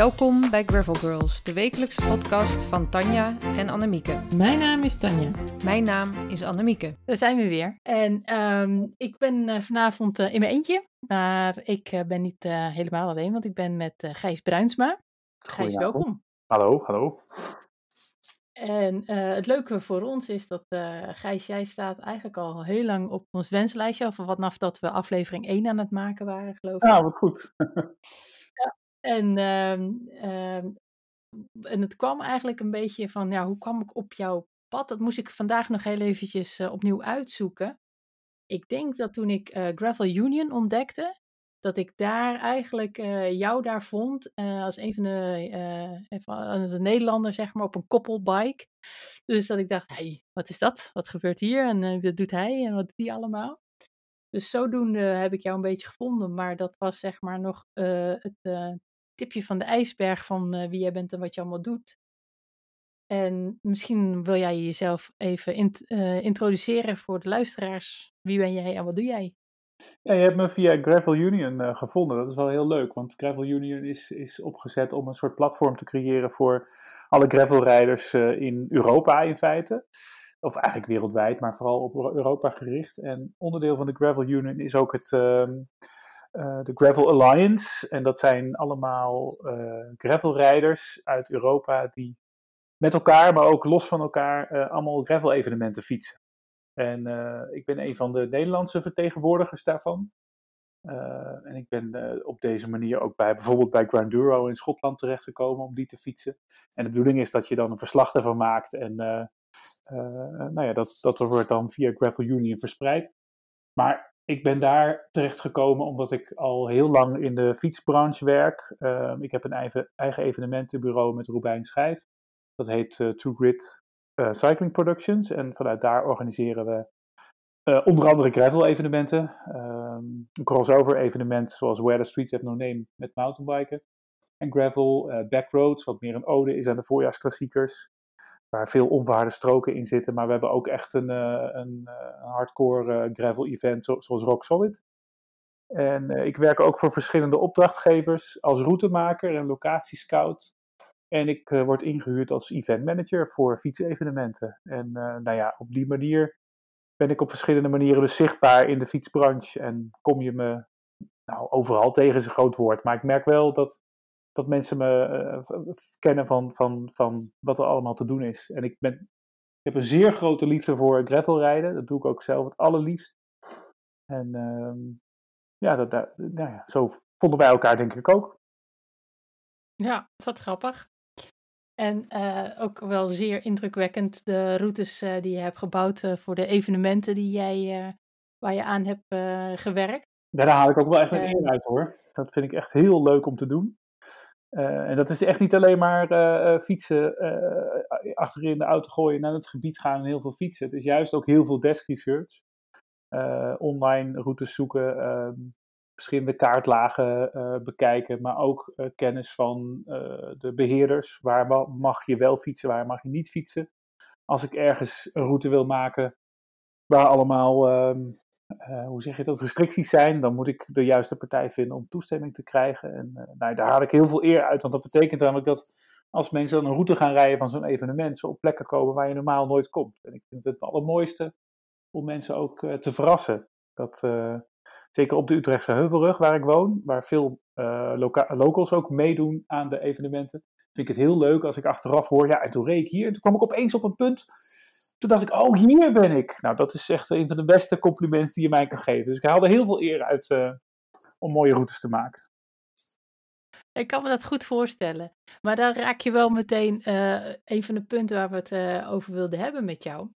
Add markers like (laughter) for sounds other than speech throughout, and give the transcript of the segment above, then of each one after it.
Welkom bij Gravel Girls, de wekelijkse podcast van Tanja en Annemieke. Mijn naam is Tanja. Mijn naam is Annemieke. Daar zijn we weer. En ehm, ik ben uh, vanavond uh, in mijn eentje, maar ik uh, ben niet helemaal alleen, want ik ben met Gijs Bruinsma. Gijs, welkom. Hallo, hallo. En het leuke voor ons is dat Gijs, jij staat eigenlijk al heel lang op ons wenslijstje, of vanaf dat we aflevering 1 aan het maken waren, geloof ik. Ja, wat goed. (laughs) en, um, um, en het kwam eigenlijk een beetje van, ja, hoe kwam ik op jouw pad? Dat moest ik vandaag nog heel eventjes uh, opnieuw uitzoeken. Ik denk dat toen ik uh, Gravel Union ontdekte, dat ik daar eigenlijk uh, jou daar vond als een van de, van de Nederlanders, zeg maar, op een koppelbike. Dus dat ik dacht, hey, wat is dat? Wat gebeurt hier? En wat doet hij? En wat doet die allemaal? Dus zodoende heb ik jou een beetje gevonden, maar dat was zeg maar nog het tipje van de ijsberg van uh, wie jij bent en wat je allemaal doet. En misschien wil jij jezelf even uh, introduceren voor de luisteraars. Wie ben jij en wat doe jij? Ja, je hebt me via Gravel Union uh, gevonden. Dat is wel heel leuk, want Gravel Union is, is opgezet om een soort platform te creëren voor alle gravelrijders in Europa in feite. Of eigenlijk wereldwijd, maar vooral op Europa gericht. En onderdeel van de Gravel Union is ook het, ehm, de Gravel Alliance. En dat zijn allemaal uh, gravelrijders uit Europa die met elkaar, maar ook los van elkaar, uh, allemaal gravel-evenementen fietsen. En ik ben een van de Nederlandse vertegenwoordigers daarvan. en ik ben op deze manier ook bij bijvoorbeeld bij Granduro in Schotland terechtgekomen om die te fietsen. En de bedoeling is dat je dan een verslag ervan maakt en nou ja, dat, dat wordt dan via Gravel Union verspreid. Maar ik ben daar terechtgekomen omdat ik al heel lang in de fietsbranche werk. Uh, ik heb een eigen, eigen evenementenbureau met Robijn Schijf. Dat heet uh, Two Grid uh, Cycling Productions. En vanuit daar organiseren we eh, onder andere gravel evenementen. Um, een crossover evenement zoals Where the Streets Have No Name met mountainbiken. En gravel, backroads, wat meer een ode is aan de voorjaarsklassiekers waar veel onverharde stroken in zitten. Maar we hebben ook echt een, uh, een, een hardcore uh, gravel event zo, zoals Rock Solid. En ik werk ook voor verschillende opdrachtgevers als routemaker en locatiescout. En ik word ingehuurd als event manager voor fietsevenementen. En nou ja, op die manier ben ik op verschillende manieren dus zichtbaar in de fietsbranche. En kom je me nou, overal tegen is een groot woord. Maar ik merk wel dat dat mensen me uh, kennen van, van, van wat er allemaal te doen is. En ik, ben, ik heb een zeer grote liefde voor gravelrijden. Dat doe ik ook zelf het allerliefst. En uh, ja, dat, dat, nou ja, zo vonden wij elkaar denk ik ook. Ja, wat grappig. En uh, ook wel zeer indrukwekkend de routes uh, die je hebt gebouwd uh, voor de evenementen die jij, waar je aan hebt gewerkt. Ja, daar haal ik ook wel echt een eer uit hoor. Dat vind ik echt heel leuk om te doen. Uh, en dat is echt niet alleen maar uh, fietsen, uh, achterin de auto gooien, naar het gebied gaan en heel veel fietsen. Het is juist ook heel veel desk research. online routes zoeken, ehm, verschillende kaartlagen bekijken, maar ook kennis van de beheerders. Waar mag je wel fietsen, waar mag je niet fietsen? Als ik ergens een route wil maken waar allemaal ehm, uh, hoe zeg je dat, restricties zijn, dan moet ik de juiste partij vinden om toestemming te krijgen. En uh, nou, daar haal ik heel veel eer uit, want dat betekent namelijk dat als mensen dan een route gaan rijden van zo'n evenement, ze op plekken komen waar je normaal nooit komt. En ik vind het het allermooiste om mensen ook uh, te verrassen. Dat, zeker op de Utrechtse Heuvelrug, waar ik woon, waar veel locals ook meedoen aan de evenementen, vind ik het heel leuk als ik achteraf hoor, ja, en toen reed ik hier, en toen kwam ik opeens op een punt toen dacht ik, oh, hier ben ik. Nou, dat is echt een van de beste complimenten die je mij kan geven. Dus ik haalde heel veel eer uit uh, om mooie routes te maken. Ik kan me dat goed voorstellen. Maar dan raak je wel meteen uh, een van de punten waar we het uh, over wilden hebben met jou.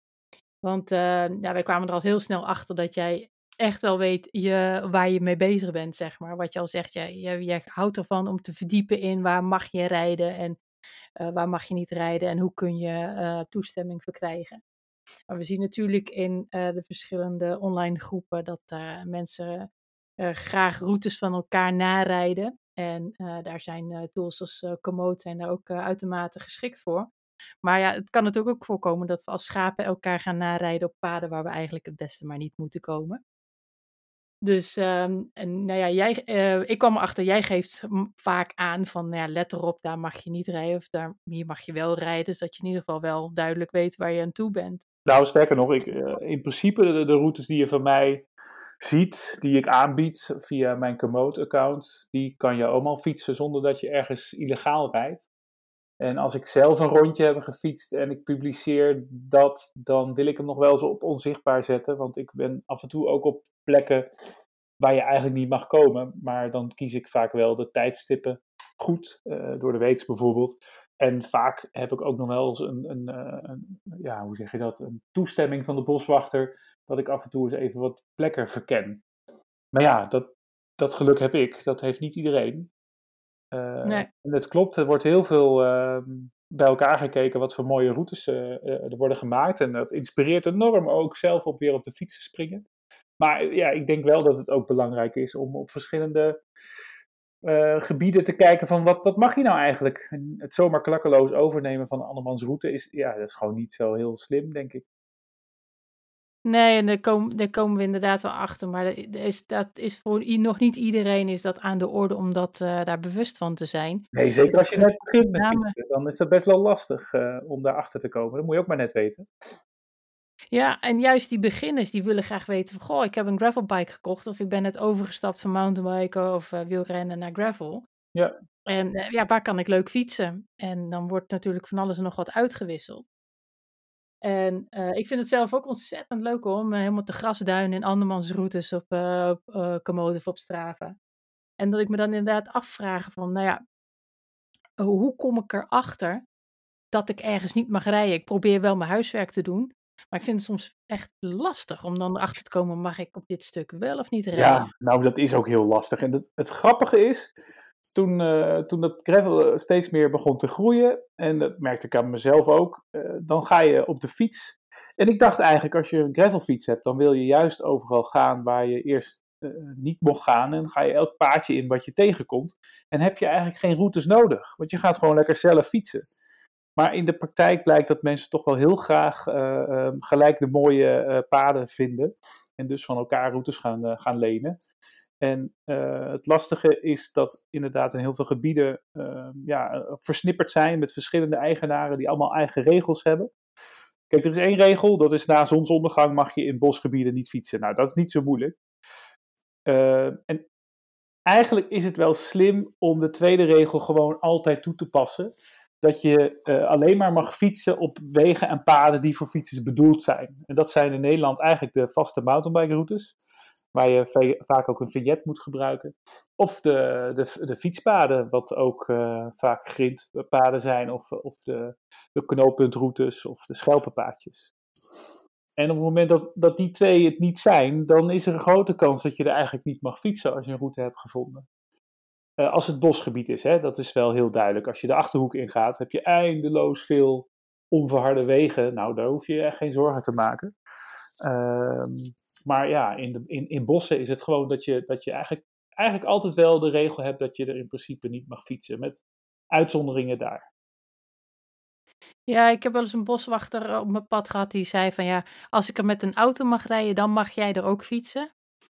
Want ja, wij kwamen er al heel snel achter dat jij echt wel weet je, waar je mee bezig bent, zeg maar. Wat je al zegt, jij, jij houdt ervan om te verdiepen in waar mag je rijden en waar mag je niet rijden en hoe kun je toestemming verkrijgen. Maar we zien natuurlijk in uh, de verschillende online groepen dat uh, mensen uh, graag routes van elkaar narijden. En daar zijn tools als Komoot zijn daar ook uitermate geschikt voor. Maar ja, het kan natuurlijk ook voorkomen dat we als schapen elkaar gaan narijden op paden waar we eigenlijk het beste maar niet moeten komen. Dus, ehm, en nou ja, jij, eh, ik kwam erachter, jij geeft vaak aan van, nou ja, let erop, daar mag je niet rijden of daar, hier mag je wel rijden. Dus dat je in ieder geval wel duidelijk weet waar je aan toe bent. Nou, sterker nog, ik, eh, in principe de, de, routes die je van mij ziet, die ik aanbied via mijn Komoot-account, die kan je allemaal fietsen zonder dat je ergens illegaal rijdt. En als ik zelf een rondje heb gefietst en ik publiceer dat, dan wil ik hem nog wel zo op onzichtbaar zetten. Want ik ben af en toe ook op plekken waar je eigenlijk niet mag komen. Maar dan kies ik vaak wel de tijdstippen goed, uh, door de week bijvoorbeeld. En vaak heb ik ook nog wel eens een, een, eh, een, ja, hoe zeg je dat, een toestemming van de boswachter, dat ik af en toe eens even wat plekken verken. Maar ja, dat, dat geluk heb ik, dat heeft niet iedereen. Uh, nee. En het klopt, er wordt heel veel uh, bij elkaar gekeken wat voor mooie routes uh, er worden gemaakt. En dat inspireert enorm ook zelf op weer op de fiets te springen. Maar ja, ik denk wel dat het ook belangrijk is om op verschillende uh, gebieden te kijken van wat, wat mag je nou eigenlijk? En het zomaar klakkeloos overnemen van andermans route is, ja, dat is gewoon niet zo heel slim, denk ik. Nee, en daar komen, daar komen we inderdaad wel achter. Maar dat is, dat is voor nog niet iedereen is dat aan de orde om dat, uh, daar bewust van te zijn. Nee, zeker als je net begint met fietsen, dan is dat best wel lastig uh, om daarachter te komen. Dat moet je ook maar net weten. Ja, en juist die beginners die willen graag weten van, goh, ik heb een gravelbike gekocht of ik ben net overgestapt van mountainbiken of uh, wielrennen naar gravel. Ja. En uh, ja, waar kan ik leuk fietsen? En dan wordt natuurlijk van alles en nog wat uitgewisseld. En uh, ik vind het zelf ook ontzettend leuk om helemaal te grasduinen in andermans routes op, op Komoot of op Strava. En dat ik me dan inderdaad afvraag van, nou ja, hoe kom ik erachter dat ik ergens niet mag rijden? Ik probeer wel mijn huiswerk te doen. Maar ik vind het soms echt lastig om dan erachter te komen, mag ik op dit stuk wel of niet rijden? Ja, nou dat is ook heel lastig. En het, het grappige is, toen, uh, toen dat gravel steeds meer begon te groeien, en dat merkte ik aan mezelf ook, uh, dan ga je op de fiets. En ik dacht eigenlijk, als je een gravelfiets hebt, dan wil je juist overal gaan waar je eerst uh, niet mocht gaan. En ga je elk paadje in wat je tegenkomt. En heb je eigenlijk geen routes nodig, want je gaat gewoon lekker zelf fietsen. Maar in de praktijk blijkt dat mensen toch wel heel graag uh, uh, gelijk de mooie uh, paden vinden. En dus van elkaar routes gaan, gaan lenen. En het lastige is dat inderdaad in heel veel gebieden ehm, ja, versnipperd zijn met verschillende eigenaren die allemaal eigen regels hebben. Kijk, er is één regel, dat is na zonsondergang mag je in bosgebieden niet fietsen. Nou, dat is niet zo moeilijk. en eigenlijk is het wel slim om de tweede regel gewoon altijd toe te passen dat je uh, alleen maar mag fietsen op wegen en paden die voor fietsers bedoeld zijn. En dat zijn in Nederland eigenlijk de vaste mountainbikeroutes, waar je vaak ook een vignet moet gebruiken. Of de, de, de fietspaden, wat ook uh, vaak grindpaden zijn, of, of de, de knooppuntroutes of de schelpenpaadjes. En op het moment dat, dat die twee het niet zijn, dan is er een grote kans dat je er eigenlijk niet mag fietsen als je een route hebt gevonden. Uh, als het bosgebied is, hè, dat is wel heel duidelijk. Als je de achterhoek ingaat, heb je eindeloos veel onverharde wegen. Nou, daar hoef je echt geen zorgen te maken. Uh, maar ja, in, de, in, in bossen is het gewoon dat je, dat je eigenlijk, eigenlijk altijd wel de regel hebt dat je er in principe niet mag fietsen. Met uitzonderingen daar. Ja, ik heb wel eens een boswachter op mijn pad gehad die zei van ja, als ik er met een auto mag rijden, dan mag jij er ook fietsen.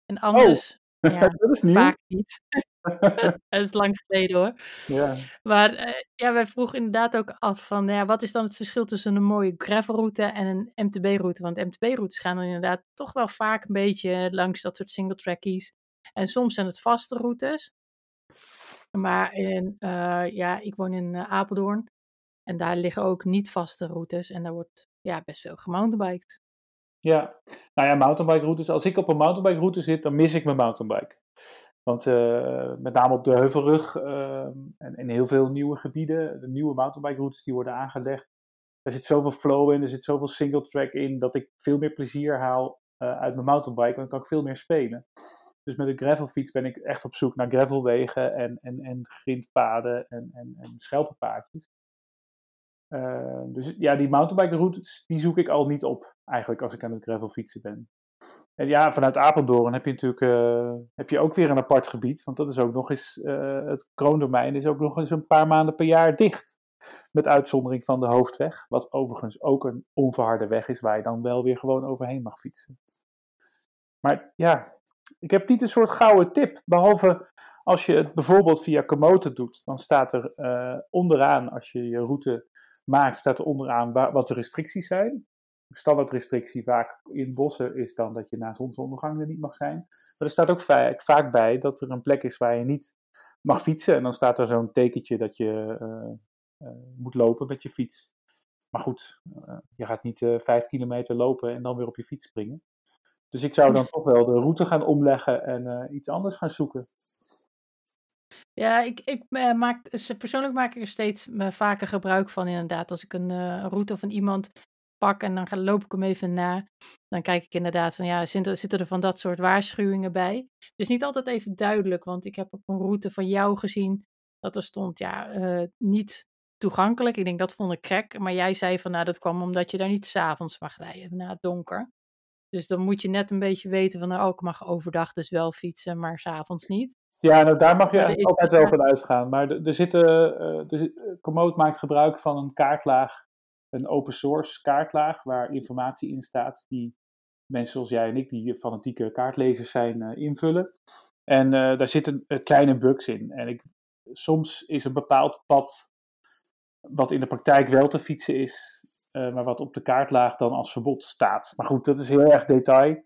En anders, oh, ja, (laughs) dat is nieuw. vaak niet. (laughs) dat is lang geleden hoor. Ja. Maar uh, ja, wij vroegen inderdaad ook af van, ja, wat is dan het verschil tussen een mooie gravelroute en een MTB-route? Want MTB-routes gaan dan inderdaad toch wel vaak een beetje langs dat soort single trackies. En soms zijn het vaste routes. Maar in, uh, ja, ik woon in uh, Apeldoorn. En daar liggen ook niet vaste routes. En daar wordt ja, best veel gemountainbiked. Ja, nou ja, mountainbike routes. Als ik op een mountainbike route zit, dan mis ik mijn mountainbike. Want uh, met name op de Heuvelrug uh, en in heel veel nieuwe gebieden, de nieuwe mountainbike routes die worden aangelegd, er zit zoveel flow in, er zit zoveel single track in, dat ik veel meer plezier haal uh, uit mijn mountainbike, dan kan ik veel meer spelen. Dus met een gravelfiets ben ik echt op zoek naar gravelwegen en, en, en grindpaden en, en, en schelpenpaadjes. Dus ja, die mountainbike routes, die zoek ik al niet op, eigenlijk, als ik aan het gravelfietsen ben. En ja, vanuit Apeldoorn heb je natuurlijk uh, heb je ook weer een apart gebied. Want dat is ook nog eens, uh, het kroondomein is ook nog eens een paar maanden per jaar dicht. Met uitzondering van de hoofdweg. Wat overigens ook een onverharde weg is waar je dan wel weer gewoon overheen mag fietsen. Maar ja, ik heb niet een soort gouden tip. Behalve als je het bijvoorbeeld via Komoot doet, dan staat er eh, onderaan, als je je route maakt, staat er onderaan wat de restricties zijn. De standaardrestrictie vaak in bossen is dan dat je na zonsondergang er niet mag zijn. Maar er staat ook vaak, vaak bij dat er een plek is waar je niet mag fietsen. En dan staat er zo'n tekentje dat je uh, moet lopen met je fiets. Maar goed, je gaat niet vijf kilometer lopen en dan weer op je fiets springen. Dus ik zou dan toch wel de route gaan omleggen en iets anders gaan zoeken. Ja, ik, ik maak, persoonlijk maak ik er steeds vaker gebruik van inderdaad. Als ik een route van iemand pak en dan loop ik hem even na. Dan kijk ik inderdaad van ja, zitten, zitten er van dat soort waarschuwingen bij. Het is niet altijd even duidelijk, want ik heb op een route van jou gezien dat er stond ja, uh, niet toegankelijk. Ik denk dat vond ik krek. Maar jij zei van nou dat kwam omdat je daar niet s'avonds mag rijden na het donker. Dus dan moet je net een beetje weten van nou, oh, ik mag overdag dus wel fietsen, maar s'avonds niet. Ja, nou, daar mag je altijd wel van uitgaan. Maar er, er zitten, uh, er, Komoot maakt gebruik van een kaartlaag een open source kaartlaag waar informatie in staat die mensen zoals jij en ik, die fanatieke kaartlezers zijn, uh, invullen. En uh, daar zitten uh, kleine bugs in. En ik, soms is een bepaald pad, wat in de praktijk wel te fietsen is, maar wat op de kaartlaag dan als verbod staat. Maar goed, dat is heel erg detail.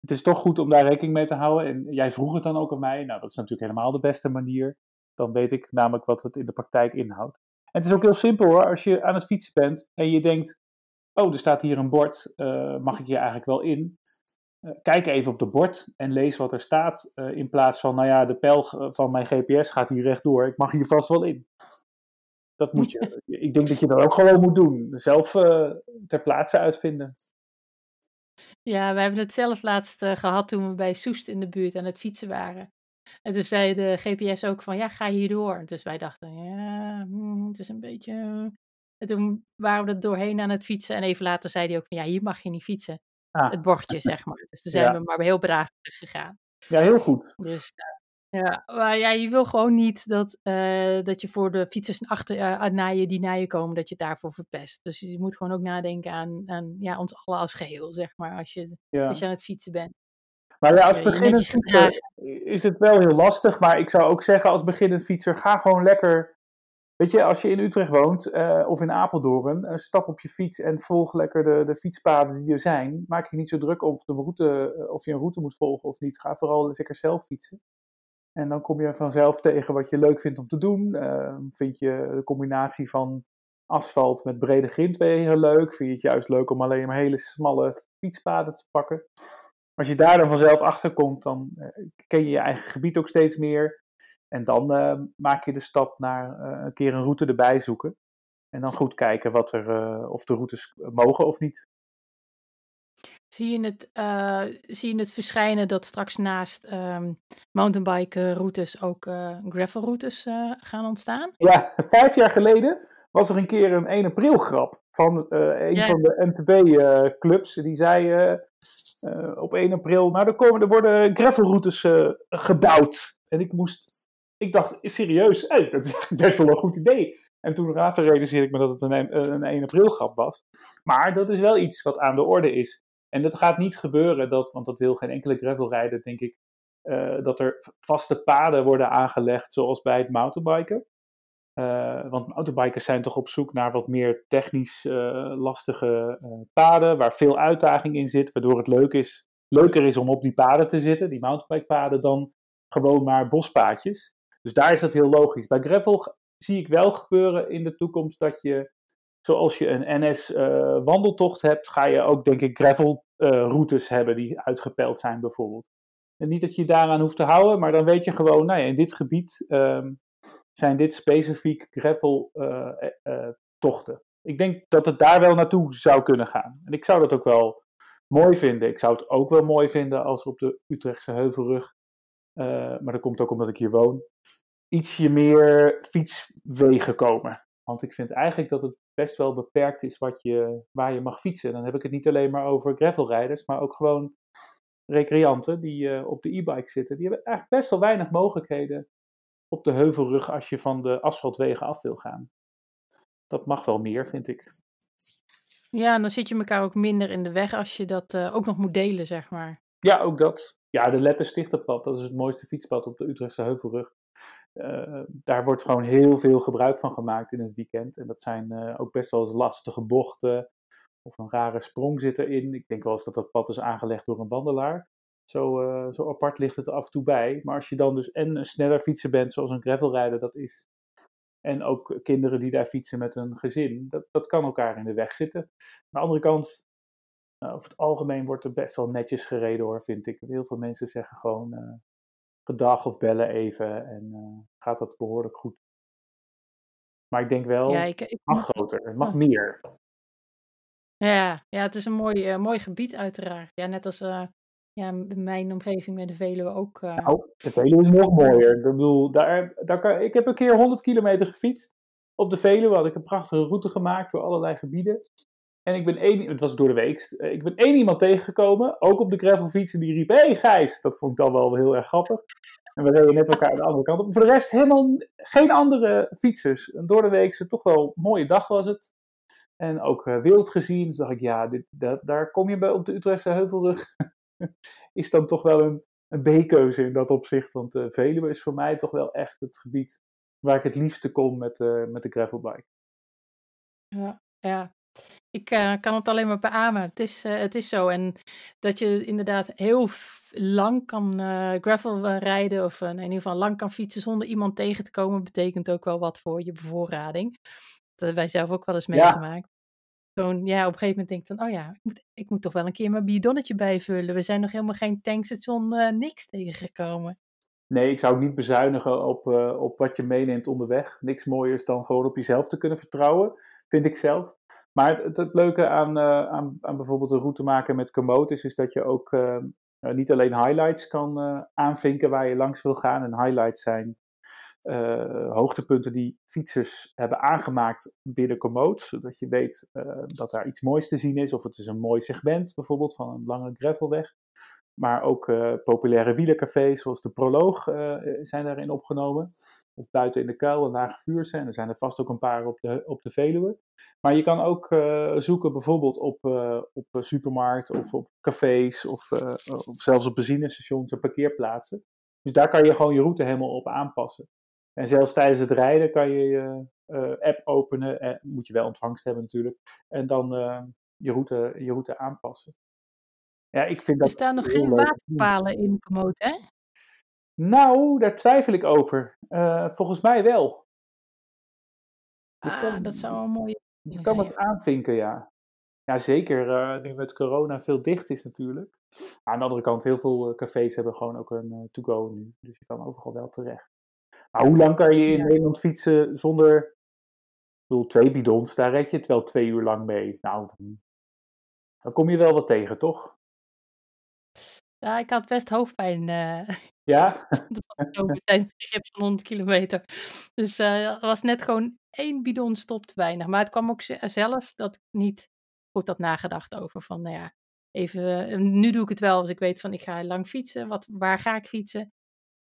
het is toch goed om daar rekening mee te houden. En jij vroeg het dan ook aan mij. Nou, dat is natuurlijk helemaal de beste manier. Dan weet ik namelijk wat het in de praktijk inhoudt. En het is ook heel simpel hoor, als je aan het fietsen bent en je denkt, oh, er staat hier een bord, uh, mag ik hier eigenlijk wel in? Kijk even op het bord en lees wat er staat, in plaats van, nou ja, de pijl van mijn GPS gaat hier rechtdoor, ik mag hier vast wel in. Dat moet je, (laughs) ik denk dat je dat ook gewoon moet doen, zelf ter plaatse uitvinden. Ja, we hebben het zelf laatst gehad toen we bij Soest in de buurt aan het fietsen waren. En toen zei de GPS ook van, ja, ga hierdoor. Dus wij dachten, ja, hmm, het is een beetje... En toen waren we er doorheen aan het fietsen. En even later zei hij ook van, ja, hier mag je niet fietsen. Ah. Het bordje, zeg maar. Dus toen (laughs) zijn we maar heel braaf gegaan. Ja, heel goed. Dus ja, maar ja, je wil gewoon niet dat, uh, dat je voor de fietsers achter, uh, na je, die na je komen, dat je daarvoor verpest. Dus je moet gewoon ook nadenken aan, aan ja, ons allen als geheel, zeg maar, als je, ja. als je aan het fietsen bent. Maar ja, als beginnend fietser is het wel heel lastig. Maar ik zou ook zeggen, als beginnend fietser, ga gewoon lekker. Weet je, als je in Utrecht woont uh, of in Apeldoorn, uh, stap op je fiets en volg lekker de, de fietspaden die er zijn. Maak je niet zo druk of, de route, of je een route moet volgen of niet. Ga vooral lekker zelf fietsen. En dan kom je vanzelf tegen wat je leuk vindt om te doen. Ehm, vind je de combinatie van asfalt met brede grindwegen leuk? Vind je het juist leuk om alleen maar hele smalle fietspaden te pakken? Als je daar dan vanzelf achter komt, dan uh, ken je je eigen gebied ook steeds meer. En dan uh, maak je de stap naar uh, een keer een route erbij zoeken. En dan goed kijken wat er, of de routes mogen of niet. Zie je het, zie je het verschijnen dat straks naast um, mountainbike routes ook gravel routes gaan ontstaan? Ja, vijf jaar geleden was er een keer een 1 april grap van een van de MTB-clubs. die zei uh, op 1 april, nou er, komen, er worden gravelroutes uh, gebouwd. En ik moest, ik dacht, serieus, hey, dat is (laughs) best wel een goed idee. En toen later realiseerde ik me dat het een, een 1 april grap was. Maar dat is wel iets wat aan de orde is. En dat gaat niet gebeuren, dat, want dat wil geen enkele gravelrijder, denk ik, uh, dat er vaste paden worden aangelegd, zoals bij het mountainbiken. Uh, want mountainbikers zijn toch op zoek naar wat meer technisch uh, lastige paden, waar veel uitdaging in zit, waardoor het leuk is, leuker is om op die paden te zitten, die mountainbikepaden, dan gewoon maar bospaadjes. Dus daar is dat heel logisch. Bij gravel zie ik wel gebeuren in de toekomst dat je, zoals je een NS-wandeltocht hebt, ga je ook denk ik gravel-routes hebben die uitgepeld zijn bijvoorbeeld. En niet dat je daaraan hoeft te houden, maar dan weet je gewoon, nou ja, in dit gebied um, zijn dit specifiek gravel uh, uh, tochten. Ik denk dat het daar wel naartoe zou kunnen gaan. En ik zou dat ook wel mooi vinden. Ik zou het ook wel mooi vinden als op de Utrechtse Heuvelrug, uh, maar dat komt ook omdat ik hier woon, ietsje meer fietswegen komen. Want ik vind eigenlijk dat het best wel beperkt is wat je, waar je mag fietsen. Dan heb ik het niet alleen maar over gravelrijders, maar ook gewoon recreanten die op de e-bike zitten. Die hebben eigenlijk best wel weinig mogelijkheden op de heuvelrug als je van de asfaltwegen af wil gaan. Dat mag wel meer, vind ik. Ja, en dan zit je elkaar ook minder in de weg als je dat uh, ook nog moet delen, zeg maar. Ja, ook dat. Ja, de Letterstichterpad, dat is het mooiste fietspad op de Utrechtse Heuvelrug. Uh, daar wordt gewoon heel veel gebruik van gemaakt in het weekend. En dat zijn uh, ook best wel eens lastige bochten. Of een rare sprong zit erin. Ik denk wel eens dat dat pad is aangelegd door een wandelaar. Zo, uh, zo apart ligt het er af en toe bij. Maar als je dan dus en een sneller fietser bent, zoals een gravelrijder dat is. En ook kinderen die daar fietsen met een gezin. Dat, dat kan elkaar in de weg zitten. Aan de andere kant, over het algemeen wordt er best wel netjes gereden hoor, vind ik. Heel veel mensen zeggen gewoon gedag of bellen even en uh, gaat dat behoorlijk goed. Maar ik denk wel, Ja, ik, ik het mag groter, het mag meer. Ja, ja, het is een mooi, eh, mooi gebied uiteraard. Ja, net als eh, ja, m- mijn omgeving met de Veluwe ook. eh, Nou, de Veluwe is nog mooier. Ik bedoel, daar, daar kan, ik heb een keer 100 kilometer gefietst op de Veluwe. Had ik een prachtige route gemaakt door allerlei gebieden. En ik ben één, het was door de week, eh, ik ben één iemand tegengekomen, ook op de gravelfietsen, die riep, hey, Gijs! Dat vond ik dan wel heel erg grappig. En we reden net elkaar de andere kant op. Voor de rest helemaal geen andere fietsers. Een door de weekse, toch wel een mooie dag was het. En ook eh, wild gezien. Dus dacht ik, ja, dit, dat, daar kom je bij op de Utrechtse Heuvelrug. (laughs) is dan toch wel een, een B-keuze in dat opzicht. Want uh, Veluwe is voor mij toch wel echt het gebied waar ik het liefste kom met, met de gravelbike. Ja, ja. Ik uh, kan het alleen maar beamen. Het is, uh, het is zo. En dat je inderdaad heel lang kan uh, gravel rijden of in ieder geval lang kan fietsen zonder iemand tegen te komen, betekent ook wel wat voor je bevoorrading. Dat hebben wij zelf ook wel eens meegemaakt. Ja. Gewoon, ja, op een gegeven moment denk ik dan, oh ja, ik moet, ik moet toch wel een keer mijn bidonnetje bijvullen. We zijn nog helemaal geen tankstation niks tegengekomen. Nee, ik zou niet bezuinigen op, uh, op wat je meeneemt onderweg. Niks mooiers dan gewoon op jezelf te kunnen vertrouwen, vind ik zelf. Maar het, het, leuke aan, uh, aan, aan, bijvoorbeeld een route maken met Komoot is dat je ook uh, niet alleen highlights kan aanvinken waar je langs wil gaan. En highlights zijn hoogtepunten die fietsers hebben aangemaakt binnen Komoot. Zodat je weet dat daar iets moois te zien is. Of het is een mooi segment bijvoorbeeld van een lange gravelweg. Maar ook populaire wielercafés zoals de Proloog zijn daarin opgenomen. Of buiten in de kuil en Lage Vuursche. En er zijn er vast ook een paar op de, op de Veluwe. Maar je kan ook uh, zoeken bijvoorbeeld op, op supermarkt of op cafés. Of, of zelfs op benzinestations en parkeerplaatsen. Dus daar kan je gewoon je route helemaal op aanpassen. En zelfs tijdens het rijden kan je je app openen. En moet je wel ontvangst hebben natuurlijk. En dan je, route, je route aanpassen. Ja, ik vind dat er staan nog geen waterpalen in Komoot, hè? Nou, daar twijfel ik over. Uh, volgens mij wel. Ah, kan, dat zou wel mooi Je kan het aanvinken, ja. Ja, zeker uh, nu met corona veel dicht is natuurlijk. Aan de andere kant, heel veel uh, cafés hebben gewoon ook een to-go nu. Dus je kan overal wel terecht. Maar hoe lang kan je in ja. Nederland fietsen zonder... Ik bedoel, twee bidons, daar red je het wel twee uur lang mee. Nou, dan kom je wel wat tegen, toch? Ja, ik had best hoofdpijn. Uh, ja? (laughs) tijdens de gips van 100 kilometer. Dus uh, er was net gewoon één bidon stop te weinig. Maar het kwam ook zelf dat ik niet goed had nagedacht over van, nou ja, even, uh, nu doe ik het wel als ik weet van ik ga lang fietsen. Wat, waar ga ik fietsen?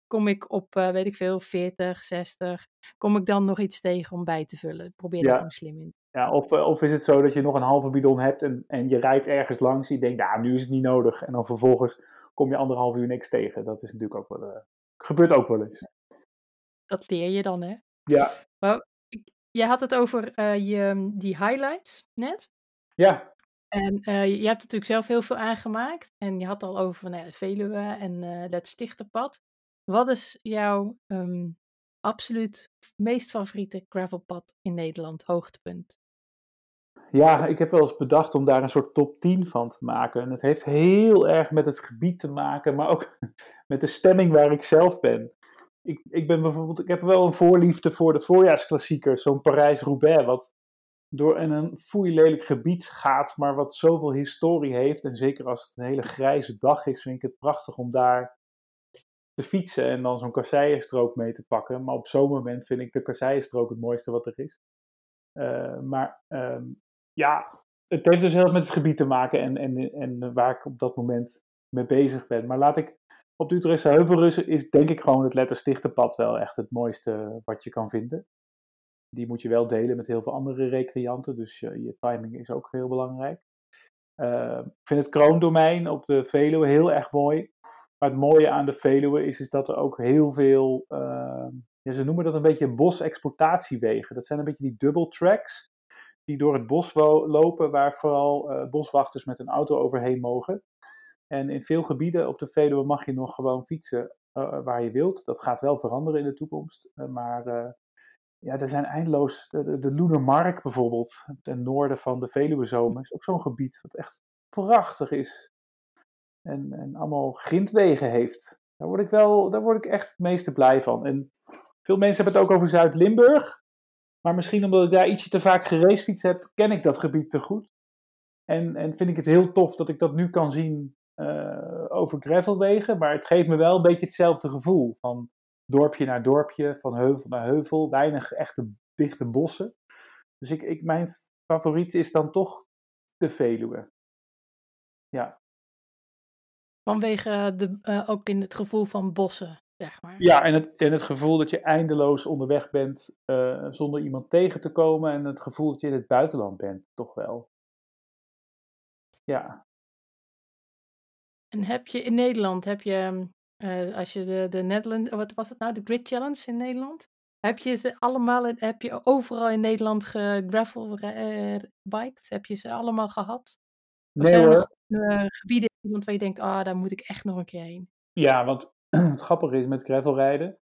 Kom ik op, uh, weet ik veel, 40, 60, kom ik dan nog iets tegen om bij te vullen? Probeer ja. er gewoon slim in. Ja, of, of is het zo dat je nog een halve bidon hebt en, en je rijdt ergens langs. Je denkt, nou, nu is het niet nodig. En dan vervolgens kom je anderhalf uur niks tegen. Dat is natuurlijk ook wel, uh, gebeurt ook wel eens. Dat leer je dan, hè? Ja. Maar je had het over uh, je, die highlights net. Ja. En uh, je hebt natuurlijk zelf heel veel aangemaakt. En je had al over nou, Veluwe en het Stichterpad. Wat is jouw um, absoluut meest favoriete gravelpad in Nederland, hoogtepunt? Ja, ik heb wel eens bedacht om daar een soort top 10 van te maken. En het heeft heel erg met het gebied te maken, maar ook (laughs) met de stemming waar ik zelf ben. Ik, ik ben bijvoorbeeld, ik heb wel een voorliefde voor de voorjaarsklassiekers, zo'n Parijs-Roubaix, wat door een foei lelijk gebied gaat, maar wat zoveel historie heeft. En zeker als het een hele grijze dag is, vind ik het prachtig om daar te fietsen en dan zo'n kasseienstrook mee te pakken. Maar op zo'n moment vind ik de kasseienstrook het mooiste wat er is. Uh, maar um, ja, het heeft dus heel erg met het gebied te maken en, en, en waar ik op dat moment mee bezig ben. Maar laat ik op de Utrechtse Heuvelrussen is denk ik gewoon het Letterstichterpad wel echt het mooiste wat je kan vinden. Die moet je wel delen met heel veel andere recreanten, dus je, timing is ook heel belangrijk. Uh, ik vind het kroondomein op de Veluwe heel erg mooi. Maar het mooie aan de Veluwe is, is dat er ook heel veel, ja, ze noemen dat een beetje bosexploitatiewegen. Dat zijn een beetje die double tracks die door het bos lopen, waar vooral uh, boswachters met een auto overheen mogen. En in veel gebieden op de Veluwe mag je nog gewoon fietsen uh, waar je wilt. Dat gaat wel veranderen in de toekomst. Maar ja, er zijn eindeloos. De, de Loenermark bijvoorbeeld, ten noorden van de Veluwezomer, is ook zo'n gebied wat echt prachtig is. En, en allemaal grindwegen heeft. Daar word ik wel, daar word ik echt het meeste blij van. En veel mensen hebben het ook over Zuid-Limburg. Maar misschien omdat ik daar ietsje te vaak gereisfiets heb, ken ik dat gebied te goed. En, en vind ik het heel tof dat ik dat nu kan zien uh, over gravelwegen. Maar het geeft me wel een beetje hetzelfde gevoel. Van dorpje naar dorpje, van heuvel naar heuvel. Weinig echte dichte bossen. Dus ik, ik, mijn favoriet is dan toch de Veluwe. Ja. Vanwege de, uh, ook in het gevoel van bossen, zeg maar. Ja, en het, en het gevoel dat je eindeloos onderweg bent uh, zonder iemand tegen te komen. En het gevoel dat je in het buitenland bent, toch wel. Ja. En heb je in Nederland, heb je, uh, als je de, de Netherlands, wat was het nou, de Grid Challenge in Nederland? Heb je ze allemaal, heb je overal in Nederland gegravel uh, biked? Heb je ze allemaal gehad? Of Nee zijn er nog gebieden in Nederland waar je denkt, ah, daar moet ik echt nog een keer heen? Ja, want (clears throat) het grappige is met gravelrijden.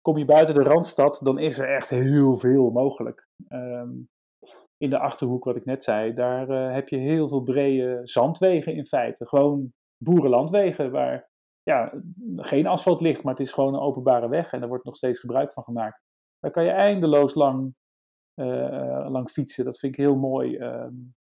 Kom je buiten de Randstad, dan is er echt heel veel mogelijk. Um, in de Achterhoek, wat ik net zei, daar uh, heb je heel veel brede zandwegen in feite. Gewoon boerenlandwegen waar ja, geen asfalt ligt, maar het is gewoon een openbare weg en daar wordt nog steeds gebruik van gemaakt. Daar kan je eindeloos lang, uh, lang fietsen. Dat vind ik heel mooi. Um,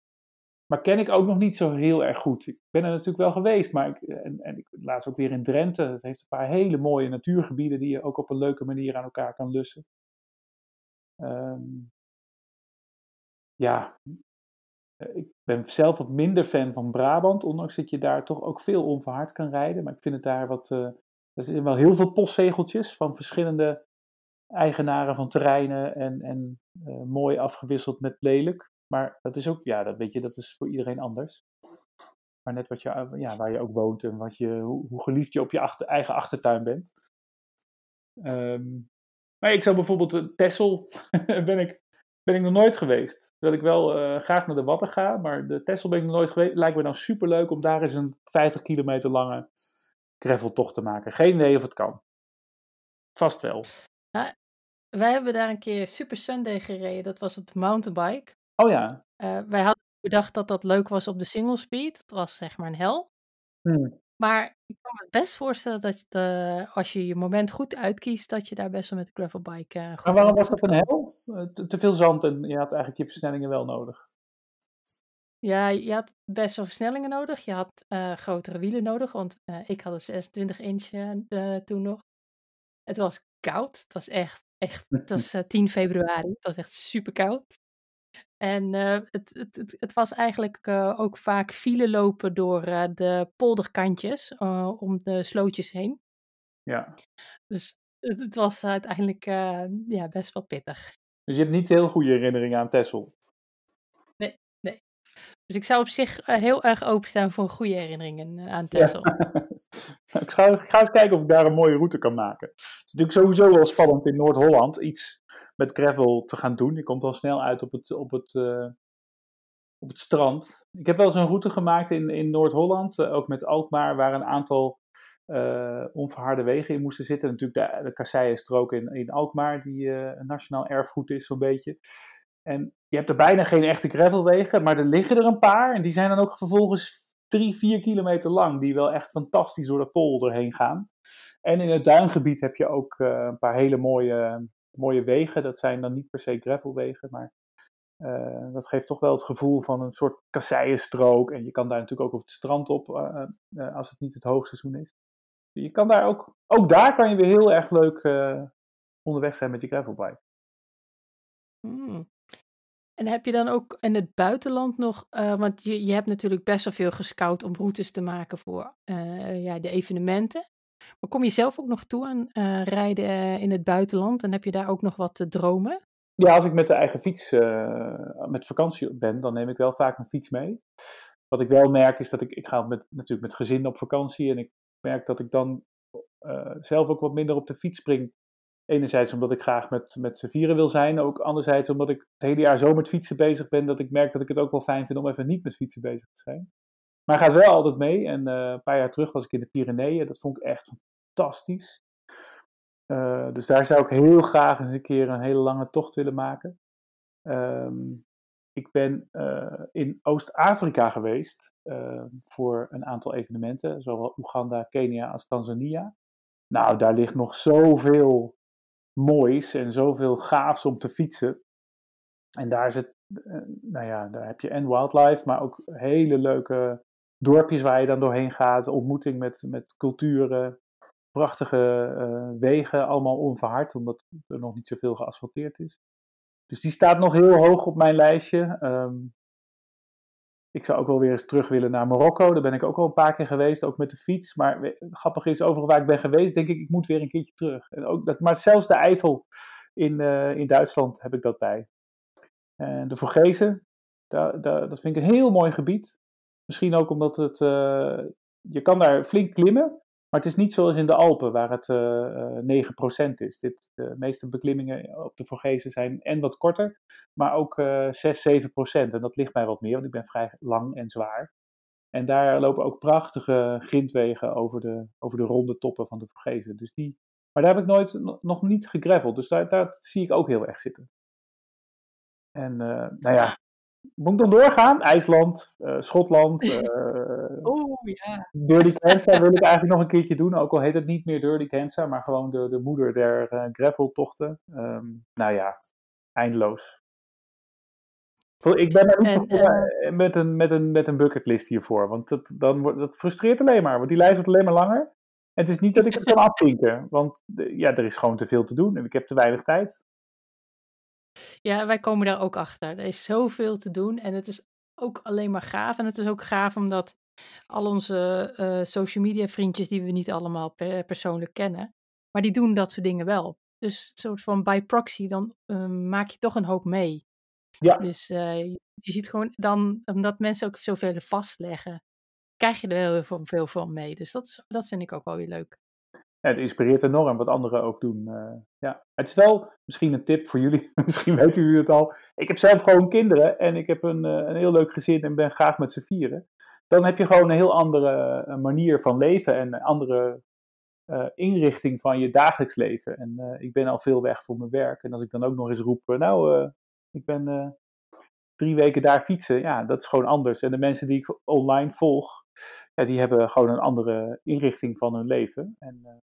maar ken ik ook nog niet zo heel erg goed. Ik ben er natuurlijk wel geweest, maar ik, en, en ik laatst ook weer in Drenthe. Het heeft een paar hele mooie natuurgebieden die je ook op een leuke manier aan elkaar kan lussen. Um, ja, ik ben zelf wat minder fan van Brabant, ondanks dat je daar toch ook veel onverhard kan rijden. Maar ik vind het daar wat. Uh, er zijn wel heel veel postzegeltjes van verschillende eigenaren van terreinen en, en mooi afgewisseld met lelijk. Maar dat is ook, ja, dat weet je, dat is voor iedereen anders. Maar net wat je, ja, waar je ook woont en wat je, hoe, geliefd je op je achter, eigen achtertuin bent. Um, maar ik zou bijvoorbeeld uh, Texel, (laughs) ben, ik, ben ik nog nooit geweest. Terwijl ik wel uh, graag naar de Watten ga, maar de Texel ben ik nog nooit geweest. Lijkt me nou superleuk om daar eens een 50 kilometer lange graveltocht te maken. Geen idee of het kan. Vast wel. Ja, wij hebben daar een keer Super Sunday gereden. Dat was op de mountainbike. Oh ja. Uh, wij hadden bedacht dat dat leuk was op de single speed. Dat was zeg maar een hel. Hmm. Maar ik kan me best voorstellen dat de, als je je moment goed uitkiest, dat je daar best wel met de gravelbike uh, goed Maar waarom was dat een hel? Te, te, veel zand en je had eigenlijk je versnellingen wel nodig. Ja, je had best wel versnellingen nodig. Je had uh, grotere wielen nodig, want ik had een 26 inch toen nog. Het was koud. Het was echt, echt het was (laughs) 10 februari. Het was echt super koud. En uh, het, het, het, was eigenlijk uh, ook vaak file lopen door uh, de polderkantjes om de slootjes heen. Ja. Dus het, het was uiteindelijk ja, best wel pittig. Dus je hebt niet heel goede herinneringen aan Texel? Nee, nee. Dus ik zou op zich heel erg openstaan voor goede herinneringen aan Texel. Ja. (laughs) ik, ga, ik ga eens kijken of ik daar een mooie route kan maken. Het is natuurlijk sowieso wel spannend in Noord-Holland iets met gravel te gaan doen. Je komt al snel uit op het, op het, uh, op het strand. Ik heb wel eens een route gemaakt in, in Noord-Holland, uh, ook met Alkmaar, waar een aantal uh, onverharde wegen in moesten zitten. Natuurlijk de, de Kasseienstrook in, in Alkmaar, die een nationaal erfgoed is zo'n beetje. En je hebt er bijna geen echte gravelwegen, maar er liggen er een paar. En die zijn dan ook vervolgens drie, vier kilometer lang, die wel echt fantastisch door de polder heen gaan. En in het duingebied heb je ook een paar hele mooie mooie wegen. Dat zijn dan niet per se gravelwegen, maar uh, dat geeft toch wel het gevoel van een soort kasseienstrook. En je kan daar natuurlijk ook op het strand op, uh, uh, als het niet het hoogseizoen is. Je kan daar ook, ook daar kan je weer heel erg leuk onderweg zijn met je gravelbike. Hmm. En heb je dan ook in het buitenland nog, want je, je hebt natuurlijk best wel veel gescout om routes te maken voor ja, de evenementen. Maar kom je zelf ook nog toe aan uh, rijden uh, in het buitenland en heb je daar ook nog wat te dromen? Ja, als ik met de eigen fiets uh, met vakantie ben, dan neem ik wel vaak mijn fiets mee. wat ik wel merk is dat ik, ik ga met, natuurlijk met gezin op vakantie en ik merk dat ik dan zelf ook wat minder op de fiets spring. Enerzijds omdat ik graag met, met z'n vieren wil zijn, ook anderzijds omdat ik het hele jaar zo met fietsen bezig ben, dat ik merk dat ik het ook wel fijn vind om even niet met fietsen bezig te zijn. Maar gaat wel altijd mee en een paar jaar terug was ik in de Pyreneeën, dat vond ik echt fantastisch. Uh, dus daar zou ik heel graag eens een keer een hele lange tocht willen maken. Um, ik ben uh, in Oost-Afrika geweest uh, voor een aantal evenementen, zowel Oeganda, Kenia als Tanzania. Nou, daar ligt nog zoveel moois en zoveel gaafs om te fietsen. En daar, zit, uh, nou ja, daar heb je en wildlife, maar ook hele leuke dorpjes waar je dan doorheen gaat. Ontmoeting met, met culturen, prachtige wegen, allemaal onverhard, omdat er nog niet zoveel geasfalteerd is. Dus die staat nog heel hoog op mijn lijstje. Um, ik zou ook wel weer eens terug willen naar Marokko. Daar ben ik ook al een paar keer geweest, ook met de fiets. Maar grappig is, overal waar ik ben geweest, denk ik, ik moet weer een keertje terug. En ook dat, maar zelfs de Eifel in, uh, in Duitsland heb ik dat bij. En de Vogezen, dat, vind ik een heel mooi gebied. Misschien ook omdat het, uh, je kan daar flink klimmen. Maar het is niet zoals in de Alpen, waar het uh, 9% is. Dit, de meeste beklimmingen op de Vorgezen zijn en wat korter, maar ook uh, 6, 7%. En dat ligt mij wat meer, want ik ben vrij lang en zwaar. En daar lopen ook prachtige grindwegen over de, over de ronde toppen van de Vorgezen. Dus die, maar daar heb ik nooit, nog niet gegraveld, dus daar, daar zie ik ook heel erg zitten. En uh, nou ja, moet ik nog doorgaan? IJsland, uh, Schotland. Uh, Oeh, (laughs) ja. Dirty Kansa wil ik eigenlijk nog een keertje doen. Ook al heet het niet meer Dirty Kansa, maar gewoon de, de moeder der uh, graveltochten. Um, nou ja, eindeloos. Ik ben er niet en, met, een, met, een, met een bucketlist hiervoor. Want dat, dan wordt, dat frustreert alleen maar. Want die lijst wordt alleen maar langer. En het is niet dat ik het kan afvinken. Want ja, er is gewoon te veel te doen. En ik heb te weinig tijd. Ja, wij komen daar ook achter. Er is zoveel te doen en het is ook alleen maar gaaf. En het is ook gaaf omdat al onze uh, social media vriendjes, die we niet allemaal per persoonlijk kennen, maar die doen dat soort dingen wel. Dus een soort van by proxy, dan uh, maak je toch een hoop mee. Ja. Dus uh, je, ziet gewoon dan, omdat mensen ook zoveel vastleggen, krijg je er heel veel van mee. Dus dat, is, dat vind ik ook wel weer leuk. Het inspireert enorm wat anderen ook doen. Uh, ja. Het is wel misschien een tip voor jullie, (laughs) misschien weten jullie het al. Ik heb zelf gewoon kinderen en ik heb een, uh, een heel leuk gezin en ben graag met z'n vieren. Dan heb je gewoon een heel andere uh, manier van leven en een andere inrichting van je dagelijks leven. En ik ben al veel weg voor mijn werk. En als ik dan ook nog eens roep, nou, ik ben drie weken daar fietsen, ja, dat is gewoon anders. En de mensen die ik online volg, ja, die hebben gewoon een andere inrichting van hun leven. En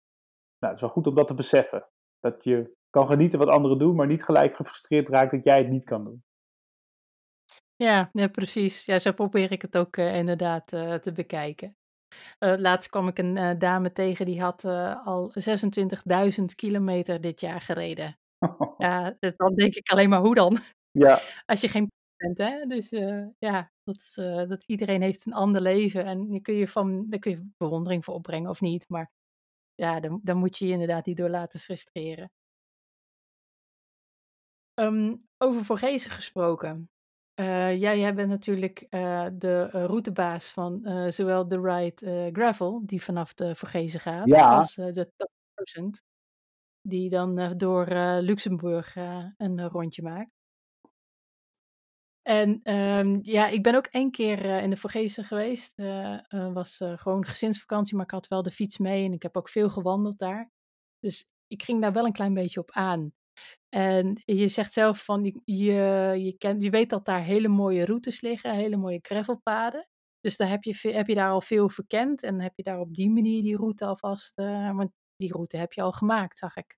nou, het is wel goed om dat te beseffen. Dat je kan genieten wat anderen doen, maar niet gelijk gefrustreerd raakt dat jij het niet kan doen. Ja, ja precies. Ja, zo probeer ik het ook uh, inderdaad uh, te bekijken. laatst kwam ik een dame tegen die had al 26.000 kilometer dit jaar gereden. (laughs) ja, dan denk ik alleen maar hoe dan? Ja. (laughs) Als je geen (laughs) bent, hè? Dus ja, dat, dat iedereen heeft een ander leven en daar kun je van, daar kun je bewondering voor opbrengen of niet, maar ja, dan, dan moet je je inderdaad niet door laten frustreren. Um, over Vorgezen gesproken. Uh, jij, jij bent natuurlijk de routebaas van zowel de Ride Gravel, die vanaf de Vorgezen gaat, ja. als de 1000, die dan door Luxemburg een rondje maakt. En um, ja, ik ben ook één keer uh, in de Vorgezen geweest. Uh, uh, was gewoon gezinsvakantie, maar ik had wel de fiets mee en ik heb ook veel gewandeld daar. Dus ik ging daar wel een klein beetje op aan. En je zegt zelf van, je, je, kent, je weet dat daar hele mooie routes liggen, hele mooie gravelpaden. Dus daar heb je, heb je daar al veel verkend en heb je daar op die manier die route alvast, want die route heb je al gemaakt, zag ik.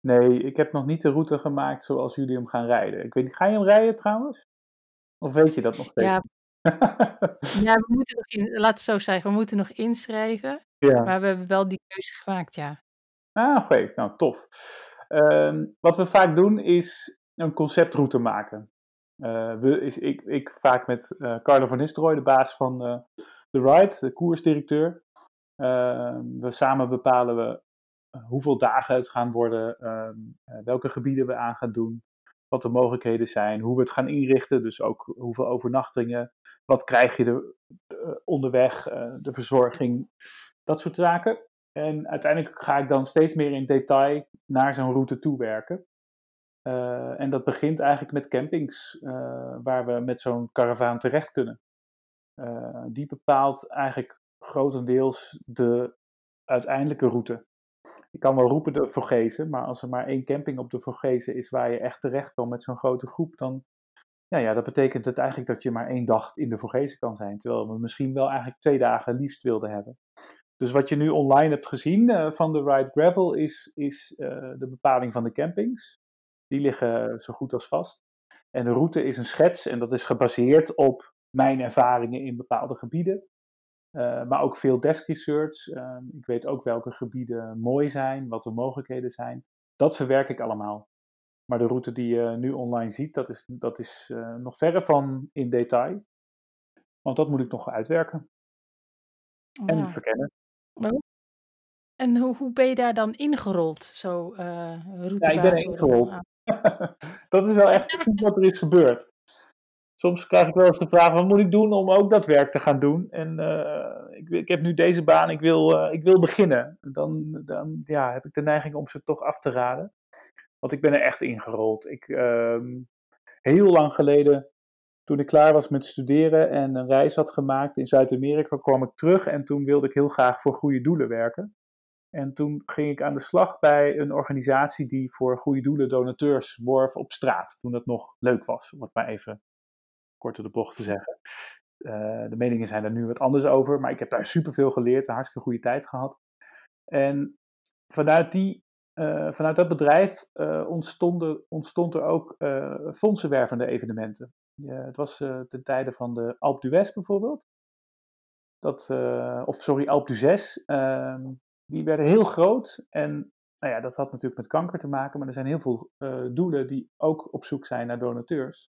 Nee, ik heb nog niet de route gemaakt zoals jullie hem gaan rijden. Ik weet niet, ga je hem rijden trouwens? Of weet je dat nog steeds? Ja, (laughs) ja we moeten nog in, laat het zo zeggen, we moeten nog inschrijven. Ja. Maar we hebben wel die keuze gemaakt, ja. Ah, oké. Okay. Nou, tof. Um, wat we vaak doen is een conceptroute maken. Uh, we, is, ik, ik vaak met uh, Carlo van Nistelrooy, de baas van uh, The Ride, de koersdirecteur. Ehm, we samen bepalen we hoeveel dagen het gaan worden, ehm, welke gebieden we aan gaan doen. Wat de mogelijkheden zijn, hoe we het gaan inrichten. Dus ook hoeveel overnachtingen, wat krijg je er uh, onderweg, uh, de verzorging, dat soort zaken. En uiteindelijk ga ik dan steeds meer in detail naar zo'n route toe werken. Uh, en dat begint eigenlijk met campings, waar we met zo'n karavaan terecht kunnen. die bepaalt eigenlijk grotendeels de uiteindelijke route. Je kan wel roepen de Vorgezen, maar als er maar één camping op de Vorgezen is waar je echt terecht kan met zo'n grote groep, dan ja, ja, dat betekent het eigenlijk dat je maar één dag in de Vorgezen kan zijn. Terwijl we misschien wel eigenlijk twee dagen liefst wilden hebben. Dus wat je nu online hebt gezien uh, van de Ride Gravel is, is uh, de bepaling van de campings. Die liggen zo goed als vast. En de route is een schets en dat is gebaseerd op mijn ervaringen in bepaalde gebieden. Uh, maar ook veel desk research. Uh, ik weet ook welke gebieden mooi zijn, wat de mogelijkheden zijn. Dat verwerk ik allemaal. Maar de route die je nu online ziet, dat is, dat is uh, nog verre van in detail. Want dat moet ik nog uitwerken. Oh, En ja. verkennen. Oh. En hoe, hoe ben je daar dan ingerold? Zo uh, Ja, routebaas ik ben er ingerold. (laughs) Dat is wel echt precies (laughs) wat er is gebeurd. Soms krijg ik wel eens de vraag: wat moet ik doen om ook dat werk te gaan doen? En uh, ik, ik, heb nu deze baan, ik wil, uh, ik wil beginnen. Dan, dan ja, heb ik de neiging om ze toch af te raden. Want ik ben er echt ingerold. Ik, uh, heel lang geleden, toen ik klaar was met studeren en een reis had gemaakt in Zuid-Amerika, kwam ik terug en toen wilde ik heel graag voor goede doelen werken. En toen ging ik aan de slag bij een organisatie die voor goede doelen donateurs worf op straat. Toen dat nog leuk was, om het maar even kort door de bocht te zeggen. Uh, de meningen zijn er nu wat anders over, maar ik heb daar (laughs) superveel geleerd, een hartstikke goede tijd gehad. En vanuit, die, uh, vanuit dat bedrijf uh, ontstonden, ontstond er ook fondsenwervende evenementen. het was ten tijde van de Alpe d'Huez bijvoorbeeld. Dat, of sorry, Alpe d'Huez. Ehm, die werden heel groot en nou ja, dat had natuurlijk met kanker te maken, maar er zijn heel veel doelen die ook op zoek zijn naar donateurs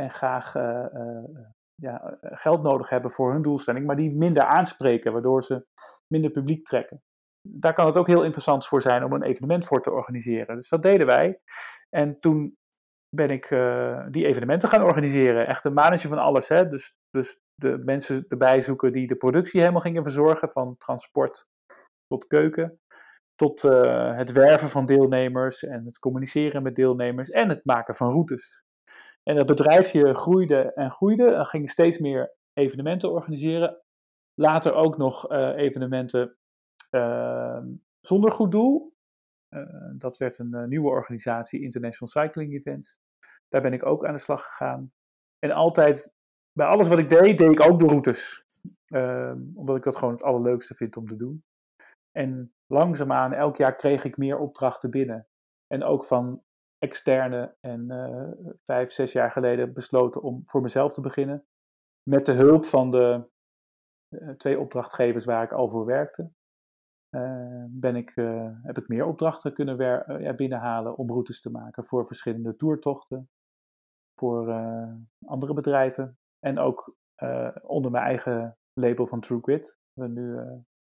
en graag uh, uh, ja, geld nodig hebben voor hun doelstelling, maar die minder aanspreken, waardoor ze minder publiek trekken. Daar kan het ook heel interessant voor zijn om een evenement voor te organiseren. Dus dat deden wij. En toen ben ik die evenementen gaan organiseren. Echt een manager van alles. Hè? Dus, dus de mensen erbij zoeken die de productie helemaal gingen verzorgen, van transport tot keuken. Tot het werven van deelnemers en het communiceren met deelnemers en het maken van routes. En dat bedrijfje groeide en groeide en ging steeds meer evenementen organiseren. Later ook nog uh, evenementen uh, zonder goed doel. Uh, dat werd een nieuwe organisatie, International Cycling Events. Daar ben ik ook aan de slag gegaan. En altijd, bij alles wat ik deed, deed ik ook de routes. Ehm, omdat ik dat gewoon het allerleukste vind om te doen. En langzaamaan, elk jaar kreeg ik meer opdrachten binnen. En ook van externe en uh, vijf, zes jaar geleden besloten om voor mezelf te beginnen. Met de hulp van de uh, twee opdrachtgevers waar ik al voor werkte. Uh, ben ik, heb ik meer opdrachten kunnen binnenhalen om routes te maken voor verschillende toertochten, voor andere bedrijven en ook onder mijn eigen label van True Grit. We nu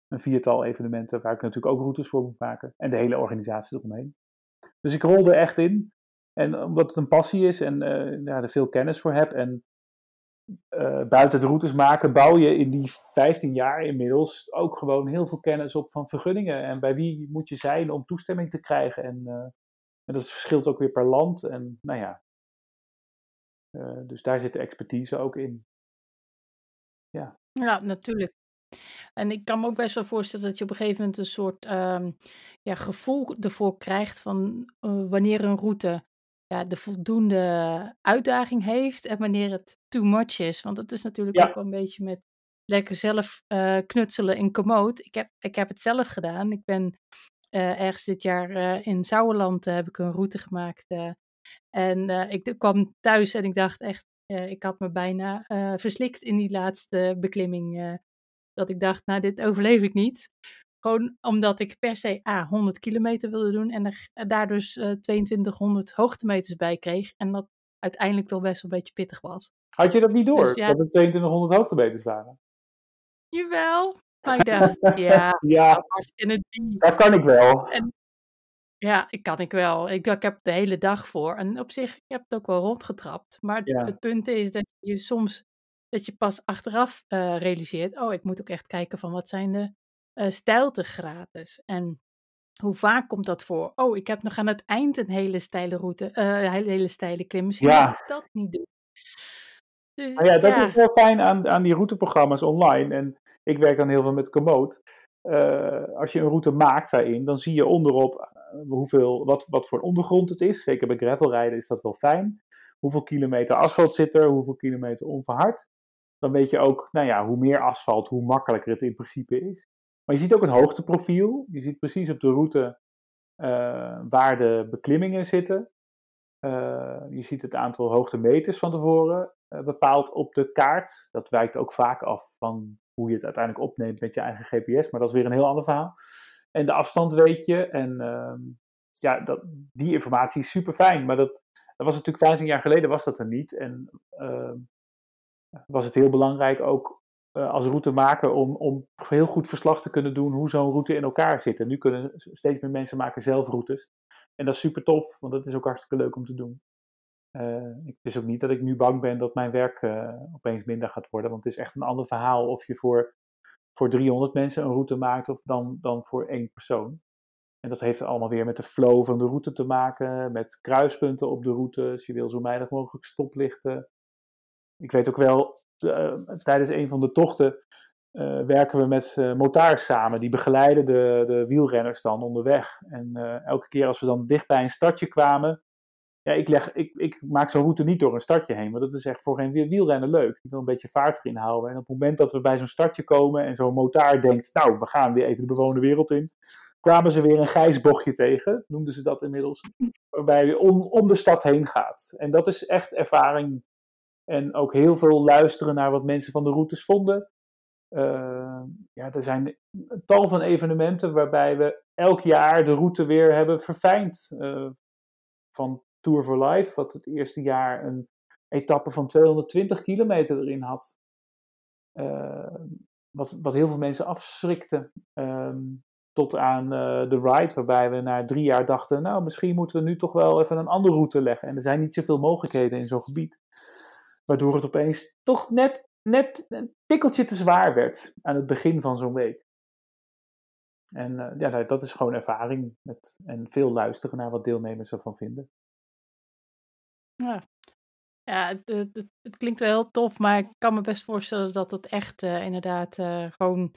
een viertal evenementen waar ik natuurlijk ook routes voor moet maken en de hele organisatie eromheen. Dus ik rolde echt in. En omdat het een passie is en uh, ja, er veel kennis voor heb. En uh, buiten het routes maken bouw je in die 15 jaar inmiddels ook gewoon heel veel kennis op van vergunningen. En bij wie moet je zijn om toestemming te krijgen. En, uh, en dat verschilt ook weer per land. En nou ja. dus daar zit de expertise ook in. Ja. Ja, natuurlijk. En ik kan me ook best wel voorstellen dat je op een gegeven moment een soort um, ja, gevoel ervoor krijgt van uh, wanneer een route ja, de voldoende uitdaging heeft en wanneer het too much is. Want dat is natuurlijk Ja. ook wel een beetje met lekker zelf uh, knutselen in komoot. Ik heb, ik heb het zelf gedaan. Ik ben uh, ergens dit jaar in Sauerland heb ik een route gemaakt. en ik kwam thuis en ik dacht echt, ik had me bijna uh, verslikt in die laatste beklimming. uh, dat ik dacht, nou, dit overleef ik niet. Gewoon omdat ik per se A, 100 kilometer wilde doen en er eh, daar dus uh, 2200 hoogtemeters bij kreeg. En dat uiteindelijk toch best wel een beetje pittig was. Had je dat niet door? Dus ja. Dat het 2200 hoogtemeters waren? Jawel. Maar ik dacht, (laughs) ja, Ja, het dat kan ik wel. En Ja, ik kan ik wel. Ik, ik heb de hele dag voor. En op zich, ik heb het ook wel rondgetrapt. Maar Ja. het punt is dat je soms, dat je pas achteraf eh, realiseert, oh, ik moet ook echt kijken van wat zijn de eh stijltegraades. En hoe vaak komt dat voor? Oh, ik heb nog aan het eind een hele steile route, eh, een hele, steile klim. Misschien Ja. moet ik dat niet doen. Dus Maar ja, dat ja, is wel fijn aan, aan die routeprogramma's online. En ik werk dan heel veel met Komoot. Als je een route maakt daarin, dan zie je onderop hoeveel, wat, wat voor ondergrond het is. Zeker bij gravelrijden is dat wel fijn. Hoeveel kilometer asfalt zit er, hoeveel kilometer onverhard. Dan weet je ook, nou ja, hoe meer asfalt, hoe makkelijker het in principe is. Maar je ziet ook een hoogteprofiel. Je ziet precies op de route eh, waar de beklimmingen zitten. Eh, je ziet het aantal hoogtemeters van tevoren eh, bepaald op de kaart. Dat wijkt ook vaak af van hoe je het uiteindelijk opneemt met je eigen GPS, maar dat is weer een heel ander verhaal. En de afstand weet je. En ehm, ja, dat, die informatie is super fijn. Maar dat, dat was natuurlijk 15 jaar geleden was dat er niet. En ehm, was het heel belangrijk ook eh, als routemaker om, om heel goed verslag te kunnen doen hoe zo'n route in elkaar zit. En nu kunnen steeds meer mensen maken zelf routes. En dat is super tof, want dat is ook hartstikke leuk om te doen. Eh, het is ook niet dat ik nu bang ben dat mijn werk eh, opeens minder gaat worden. Want het is echt een ander verhaal of je voor, voor 300 mensen een route maakt of dan, dan voor één persoon. En dat heeft allemaal weer met de flow van de route te maken, met kruispunten op de route. Je wil zo weinig mogelijk stoplichten. Ik weet ook wel, eh, tijdens een van de tochten eh, werken we met uh, motards samen. Die begeleiden de, de wielrenners dan onderweg. En eh, elke keer als we dan dicht bij een stadje kwamen, ja, ik, leg, ik, ik maak zo'n route niet door een stadje heen, want dat is echt voor geen wielrenner leuk. Ik wil een beetje vaart erin houden. En op het moment dat we bij zo'n stadje komen en zo'n motaar denkt, nou, we gaan weer even de bewoonde wereld in, kwamen ze weer een grijs bochtje tegen, noemden ze dat inmiddels, waarbij je om de stad heen gaat. En dat is echt ervaring en ook heel veel luisteren naar wat mensen van de routes vonden. Uh, ja, er zijn een tal van evenementen waarbij we elk jaar de route weer hebben verfijnd. Uh, van Tour for Life, wat het eerste jaar een etappe van 220 kilometer erin had. Uh, wat, wat heel veel mensen afschrikte. Um, tot aan de ride, waarbij we na drie jaar dachten, nou, misschien moeten we nu toch wel even een andere route leggen. En er zijn niet zoveel mogelijkheden in zo'n gebied. Waardoor het opeens toch net, net een tikkeltje te zwaar werd aan het begin van zo'n week. En uh, ja, dat is gewoon ervaring met, en veel luisteren naar wat deelnemers ervan vinden. Ja, ja het, het, het, klinkt wel heel tof, maar ik kan me best voorstellen dat het echt uh, inderdaad uh, gewoon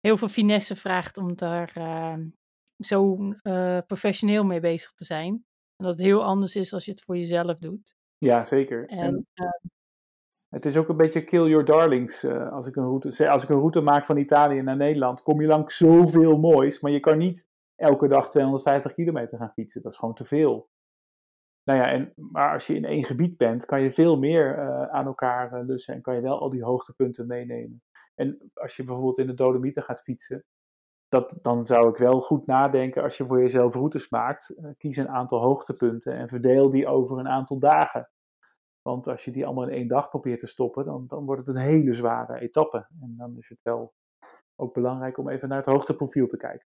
heel veel finesse vraagt om daar uh, zo professioneel mee bezig te zijn. En dat het heel anders is als je het voor jezelf doet. Ja, zeker. En, en het is ook een beetje kill your darlings. Uh, als, ik een route, als ik een route maak van Italië naar Nederland, kom je langs zoveel moois, maar je kan niet elke dag 250 kilometer gaan fietsen. Dat is gewoon te veel. Nou ja, en, maar als je in één gebied bent, kan je veel meer uh, aan elkaar uh, lussen en kan je wel al die hoogtepunten meenemen. En als je bijvoorbeeld in de Dolomieten gaat fietsen, dat, dan zou ik wel goed nadenken als je voor jezelf routes maakt. Kies een aantal hoogtepunten en verdeel die over een aantal dagen. Want als je die allemaal in één dag probeert te stoppen, dan, dan wordt het een hele zware etappe. En dan is het wel ook belangrijk om even naar het hoogteprofiel te kijken.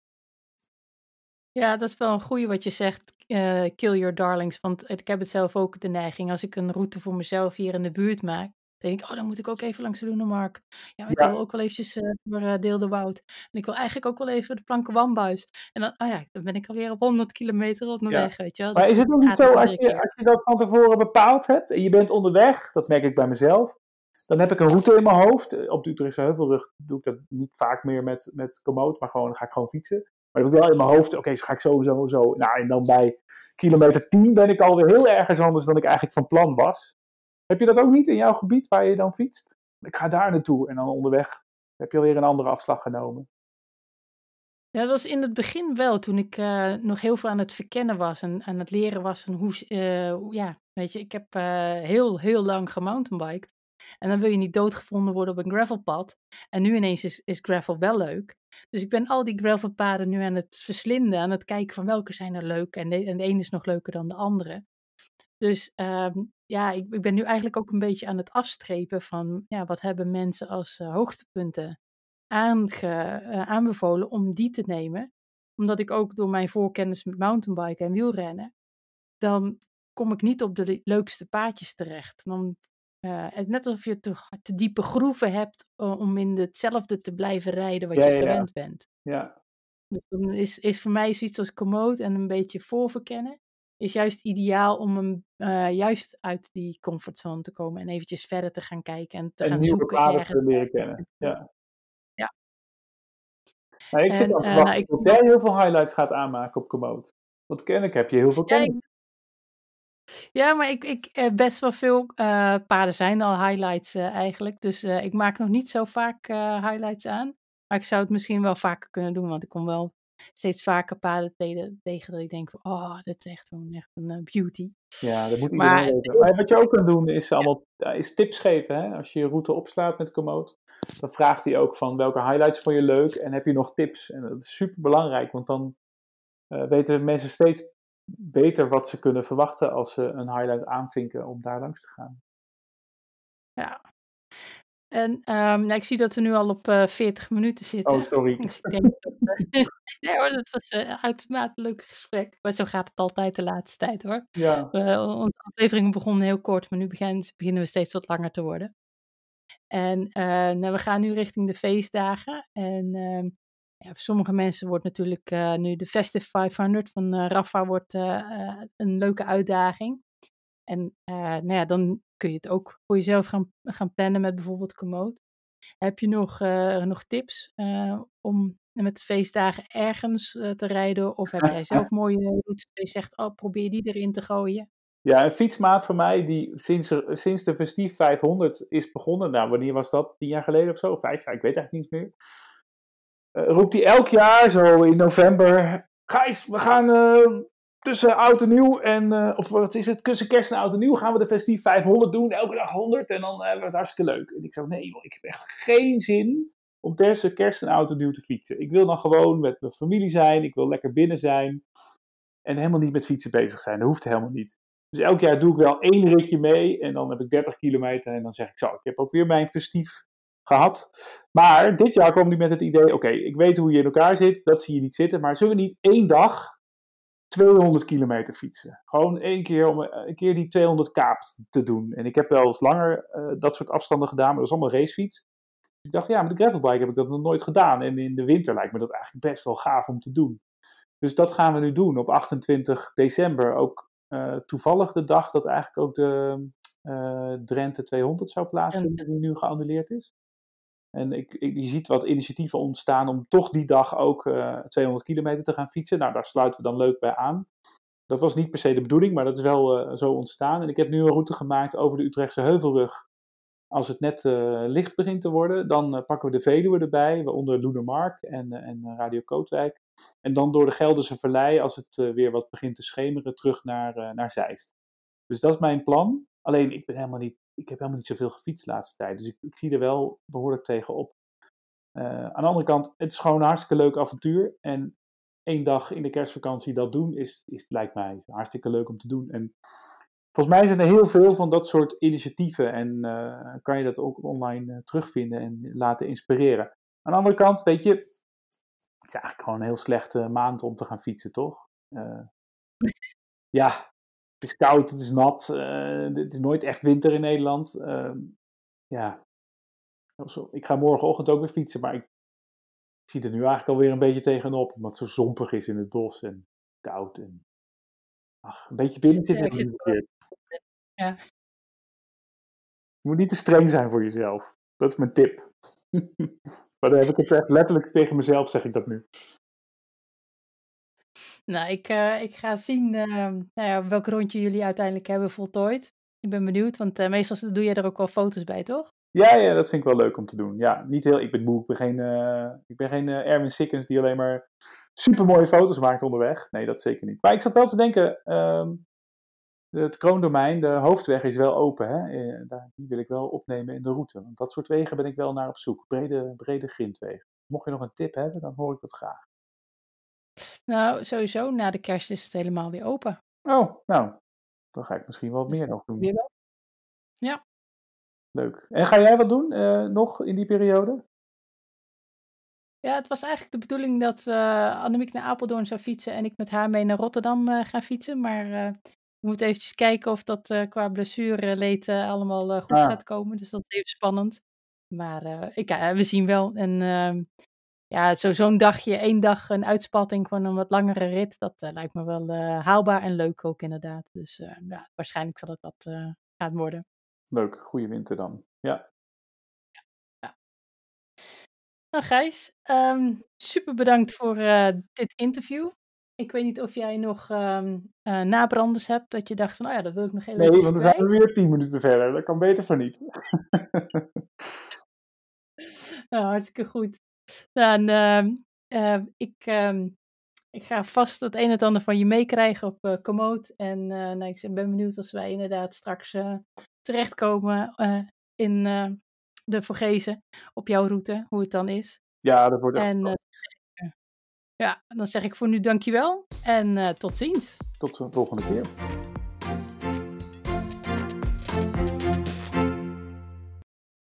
Ja, dat is wel een goeie wat je zegt, uh, kill your darlings. Want ik heb het zelf ook de neiging, als ik een route voor mezelf hier in de buurt maak, denk ik, oh, dan moet ik ook even langs de Lunemark. Ja, ik Ja. wil ook wel eventjes uh, door uh, Deel de Woud. En ik wil eigenlijk ook wel even de Plankenwambuis. En dan, oh ja, dan ben ik alweer op 100 kilometer op mijn Ja. weg, weet je wel. Maar Dus is het ook niet zo, als je, als je dat van tevoren bepaald hebt en je bent onderweg, dat merk ik bij mezelf, dan heb ik een route in mijn hoofd. Op de Utrechtse Heuvelrug doe ik dat niet vaak meer met, met Komoot, maar gewoon, dan ga ik gewoon fietsen. Maar dat heb ik wel in mijn hoofd, oké, zo ga ik zo, zo, zo. Nou, en dan bij kilometer 10 ben ik alweer heel ergens anders dan ik eigenlijk van plan was. Heb je dat ook niet in jouw gebied waar je dan fietst? Ik ga daar naartoe en dan onderweg heb je alweer een andere afslag genomen. Ja, dat was in het begin wel, toen ik eh, nog heel veel aan het verkennen was en aan het leren was hoe, eh, ja, weet je, ik heb eh, heel, heel lang gemountainbiked. En dan wil je niet doodgevonden worden op een gravelpad. En nu ineens is, is gravel wel leuk. Dus ik ben al die gravelpaden nu aan het verslinden, aan het kijken van welke zijn er leuk. En de ene is nog leuker dan de andere. Dus ehm, ja, ik, ik ben nu eigenlijk ook een beetje aan het afstrepen van ja, wat hebben mensen als eh, hoogtepunten aange, eh, aanbevolen om die te nemen. omdat ik ook door mijn voorkennis met mountainbiken en wielrennen, dan kom ik niet op de leukste paadjes terecht. Dan, uh, het net alsof je te, te diepe groeven hebt om in hetzelfde te blijven rijden wat Ja, je ja. gewend bent. Ja, Dus dan is, is voor mij zoiets als komoot en een beetje voorverkennen, is juist ideaal om hem eh, juist uit die comfortzone te komen en eventjes verder te gaan kijken en te en gaan nieuwe zoeken paden ergens. te leren kennen. Ja. Ja. Nou, ik zit En aan te eh, wachten nou, ik tot jij heel veel highlights gaat aanmaken op Komoot. Want kennelijk heb je heel veel Ja, kennis. ik- Ja, maar ik, ik eh, best wel veel eh, paarden zijn al highlights eh, eigenlijk. Dus eh, ik maak nog niet zo vaak eh, highlights aan. Maar ik zou het misschien wel vaker kunnen doen, want ik kom wel steeds vaker paarden tegen, tegen dat ik denk van, oh, dit is echt, gewoon echt een eh, beauty. Ja, dat moet Maar iedereen weten. Maar wat je ook kan doen is allemaal is tips geven. Hè? Als je je route opslaat met Komoot, dan vraagt hij ook van welke highlights vond je leuk en heb je nog tips. En dat is super belangrijk, want dan eh, weten mensen steeds beter wat ze kunnen verwachten als ze een highlight aanvinken om daar langs te gaan. Ja. En ehm, nou, ik zie dat we nu al op eh 40 minuten zitten. Oh, sorry. Dus ik denk dat, eh, nee hoor, dat was eh, uitermate leuk gesprek. Maar zo gaat het altijd de laatste tijd hoor. Ja, Eh, onze afleveringen begonnen heel kort, maar nu beginnen, beginnen we steeds wat langer te worden. En eh, nou, we gaan nu richting de feestdagen. En ehm, ja, voor sommige mensen wordt natuurlijk eh, nu de Festive 500 van eh, Rafa wordt, eh, eh, een leuke uitdaging. En eh, nou ja, dan kun je het ook voor jezelf gaan, gaan plannen met bijvoorbeeld Komoot. Heb je nog, eh, nog tips eh, om met feestdagen ergens eh, te rijden? Of heb jij zelf mooie routes waar je zegt, oh, probeer die erin te gooien? Ja, een fietsmaat van mij die sinds, sinds de Festief 500 is begonnen, nou wanneer was dat? Tien jaar geleden of zo? Vijf jaar, ik weet eigenlijk niet meer. Roept hij elk jaar zo in november, Gijs, we gaan tussen oud en nieuw en, eh, of wat is het, tussen kerst en oud en nieuw gaan we de Festief 500 doen, elke dag 100 en dan hebben we het hartstikke leuk. En ik zei, nee ik heb echt geen zin om tussen kerst en oud en nieuw te fietsen. Ik wil dan gewoon met mijn familie zijn, ik wil lekker binnen zijn en helemaal niet met fietsen bezig zijn. Dat hoeft helemaal niet. Dus elk jaar doe ik wel één ritje mee en dan heb ik 30 kilometer en dan zeg ik zo, ik heb ook weer mijn festief gehad. Maar dit jaar kwam hij met het idee, oké, ik weet hoe je in elkaar zit, dat zie je niet zitten, maar zullen we niet één dag 200 kilometer fietsen? Gewoon één keer om eh, een keer die 200 kaap te doen. En ik heb wel eens langer eh, dat soort afstanden gedaan, maar dat is allemaal racefiets. Ik dacht, ja, met de gravelbike heb ik dat nog nooit gedaan. En in de winter lijkt me dat eigenlijk best wel gaaf om te doen. Dus dat gaan we nu doen op 28 december. Ook eh, toevallig de dag dat eigenlijk ook de eh, Drenthe 200 zou plaatsvinden, die nu geannuleerd is. En ik, je ziet wat initiatieven ontstaan om toch die dag ook eh 200 kilometer te gaan fietsen. Nou, daar sluiten we dan leuk bij aan. Dat was niet per se de bedoeling, maar dat is wel eh, zo ontstaan. En ik heb nu een route gemaakt over de Utrechtse Heuvelrug. Als het net eh, licht begint te worden, dan eh, pakken we de Veluwe erbij, waaronder Loenermark en, eh, en eh, Radio Kootwijk. En dan door de Gelderse Vallei, als het eh, weer wat begint te schemeren, terug naar, eh, naar Zeist. Dus dat is mijn plan. Alleen, ik, ben helemaal niet, ik heb helemaal niet zoveel gefietst de laatste tijd. Dus ik, ik zie er wel behoorlijk tegenop. Eh aan de andere kant, het is gewoon een hartstikke leuk avontuur. En één dag in de kerstvakantie dat doen, is, is, lijkt mij hartstikke leuk om te doen. En volgens mij zijn er heel veel van dat soort initiatieven. En eh, kan je dat ook online eh, terugvinden en laten inspireren. Aan de andere kant, weet je, het is eigenlijk gewoon een heel slechte maand om te gaan fietsen, toch? (laughs) Ja, het is koud, het is nat, eh, het is nooit echt winter in Nederland. Ehm, ja, Zo- ik ga morgenochtend ook weer fietsen, maar ik, zie er nu eigenlijk alweer een beetje tegenop, omdat het zo zompig is in het bos en koud. En, ach, een beetje binnen zit Ja. Je moet niet te streng zijn voor jezelf. Dat is mijn tip. (laughs) maar dan heb ik het echt letterlijk tegen mezelf, zeg ik dat nu. Nou, ik, eh, ik ga zien ehm, nou ja, welk rondje jullie uiteindelijk hebben voltooid. Ik ben benieuwd, want eh, meestal doe je er ook wel foto's bij, toch? Ja, ja, dat vind ik wel leuk om te doen. Ja, niet heel, ik ben moe, ik ben geen, eh, ik ben geen eh, Erwin Sikkens die alleen maar super mooie foto's maakt onderweg. Nee, dat zeker niet. Maar ik zat wel te denken, ehm, het kroondomein, de hoofdweg is wel open. Hè? Eh, daar, die wil ik wel opnemen in de route. Want dat soort wegen ben ik wel naar op zoek. Brede, brede grindwegen. Mocht je nog een tip hebben, dan hoor ik dat graag. Nou, sowieso, na de kerst is het helemaal weer open. Oh, nou, dan ga ik misschien wel wat Dus meer nog doen. Weer wel. Ja. Leuk. En ga jij wat doen eh, nog in die periode? Ja, het was eigenlijk de bedoeling dat uh, Annemiek naar Apeldoorn zou fietsen en ik met haar mee naar Rotterdam uh, ga fietsen. Maar we moeten eventjes kijken of dat qua blessureleed allemaal goed ah. gaat komen. Dus dat is even spannend. Maar ik, we zien wel. En ehm, ja, zo, zo'n dagje, één dag een uitspatting van een wat langere rit, dat lijkt me wel haalbaar en leuk ook inderdaad. Dus ja, waarschijnlijk zal het dat gaan worden. Leuk, goede winter dan. Ja. Nou, Gijs, um, super bedankt voor dit interview. Ik weet niet of jij nog um, uh, nabranders hebt, dat je dacht van, oh ja, dat wil ik nog even Nee, want dan zijn we weer tien minuten verder. Dat kan beter van niet. (laughs) nou, hartstikke goed. Dan, uh, uh, ik, ik ga vast het een en ander van je meekrijgen op uh, Komoot. En nou, ik ben benieuwd als wij inderdaad straks terechtkomen in de Vorgezen op jouw route, hoe het dan is. Ja, dat wordt echt en, Ja, dan zeg ik voor nu dankjewel en tot ziens. Tot de volgende keer.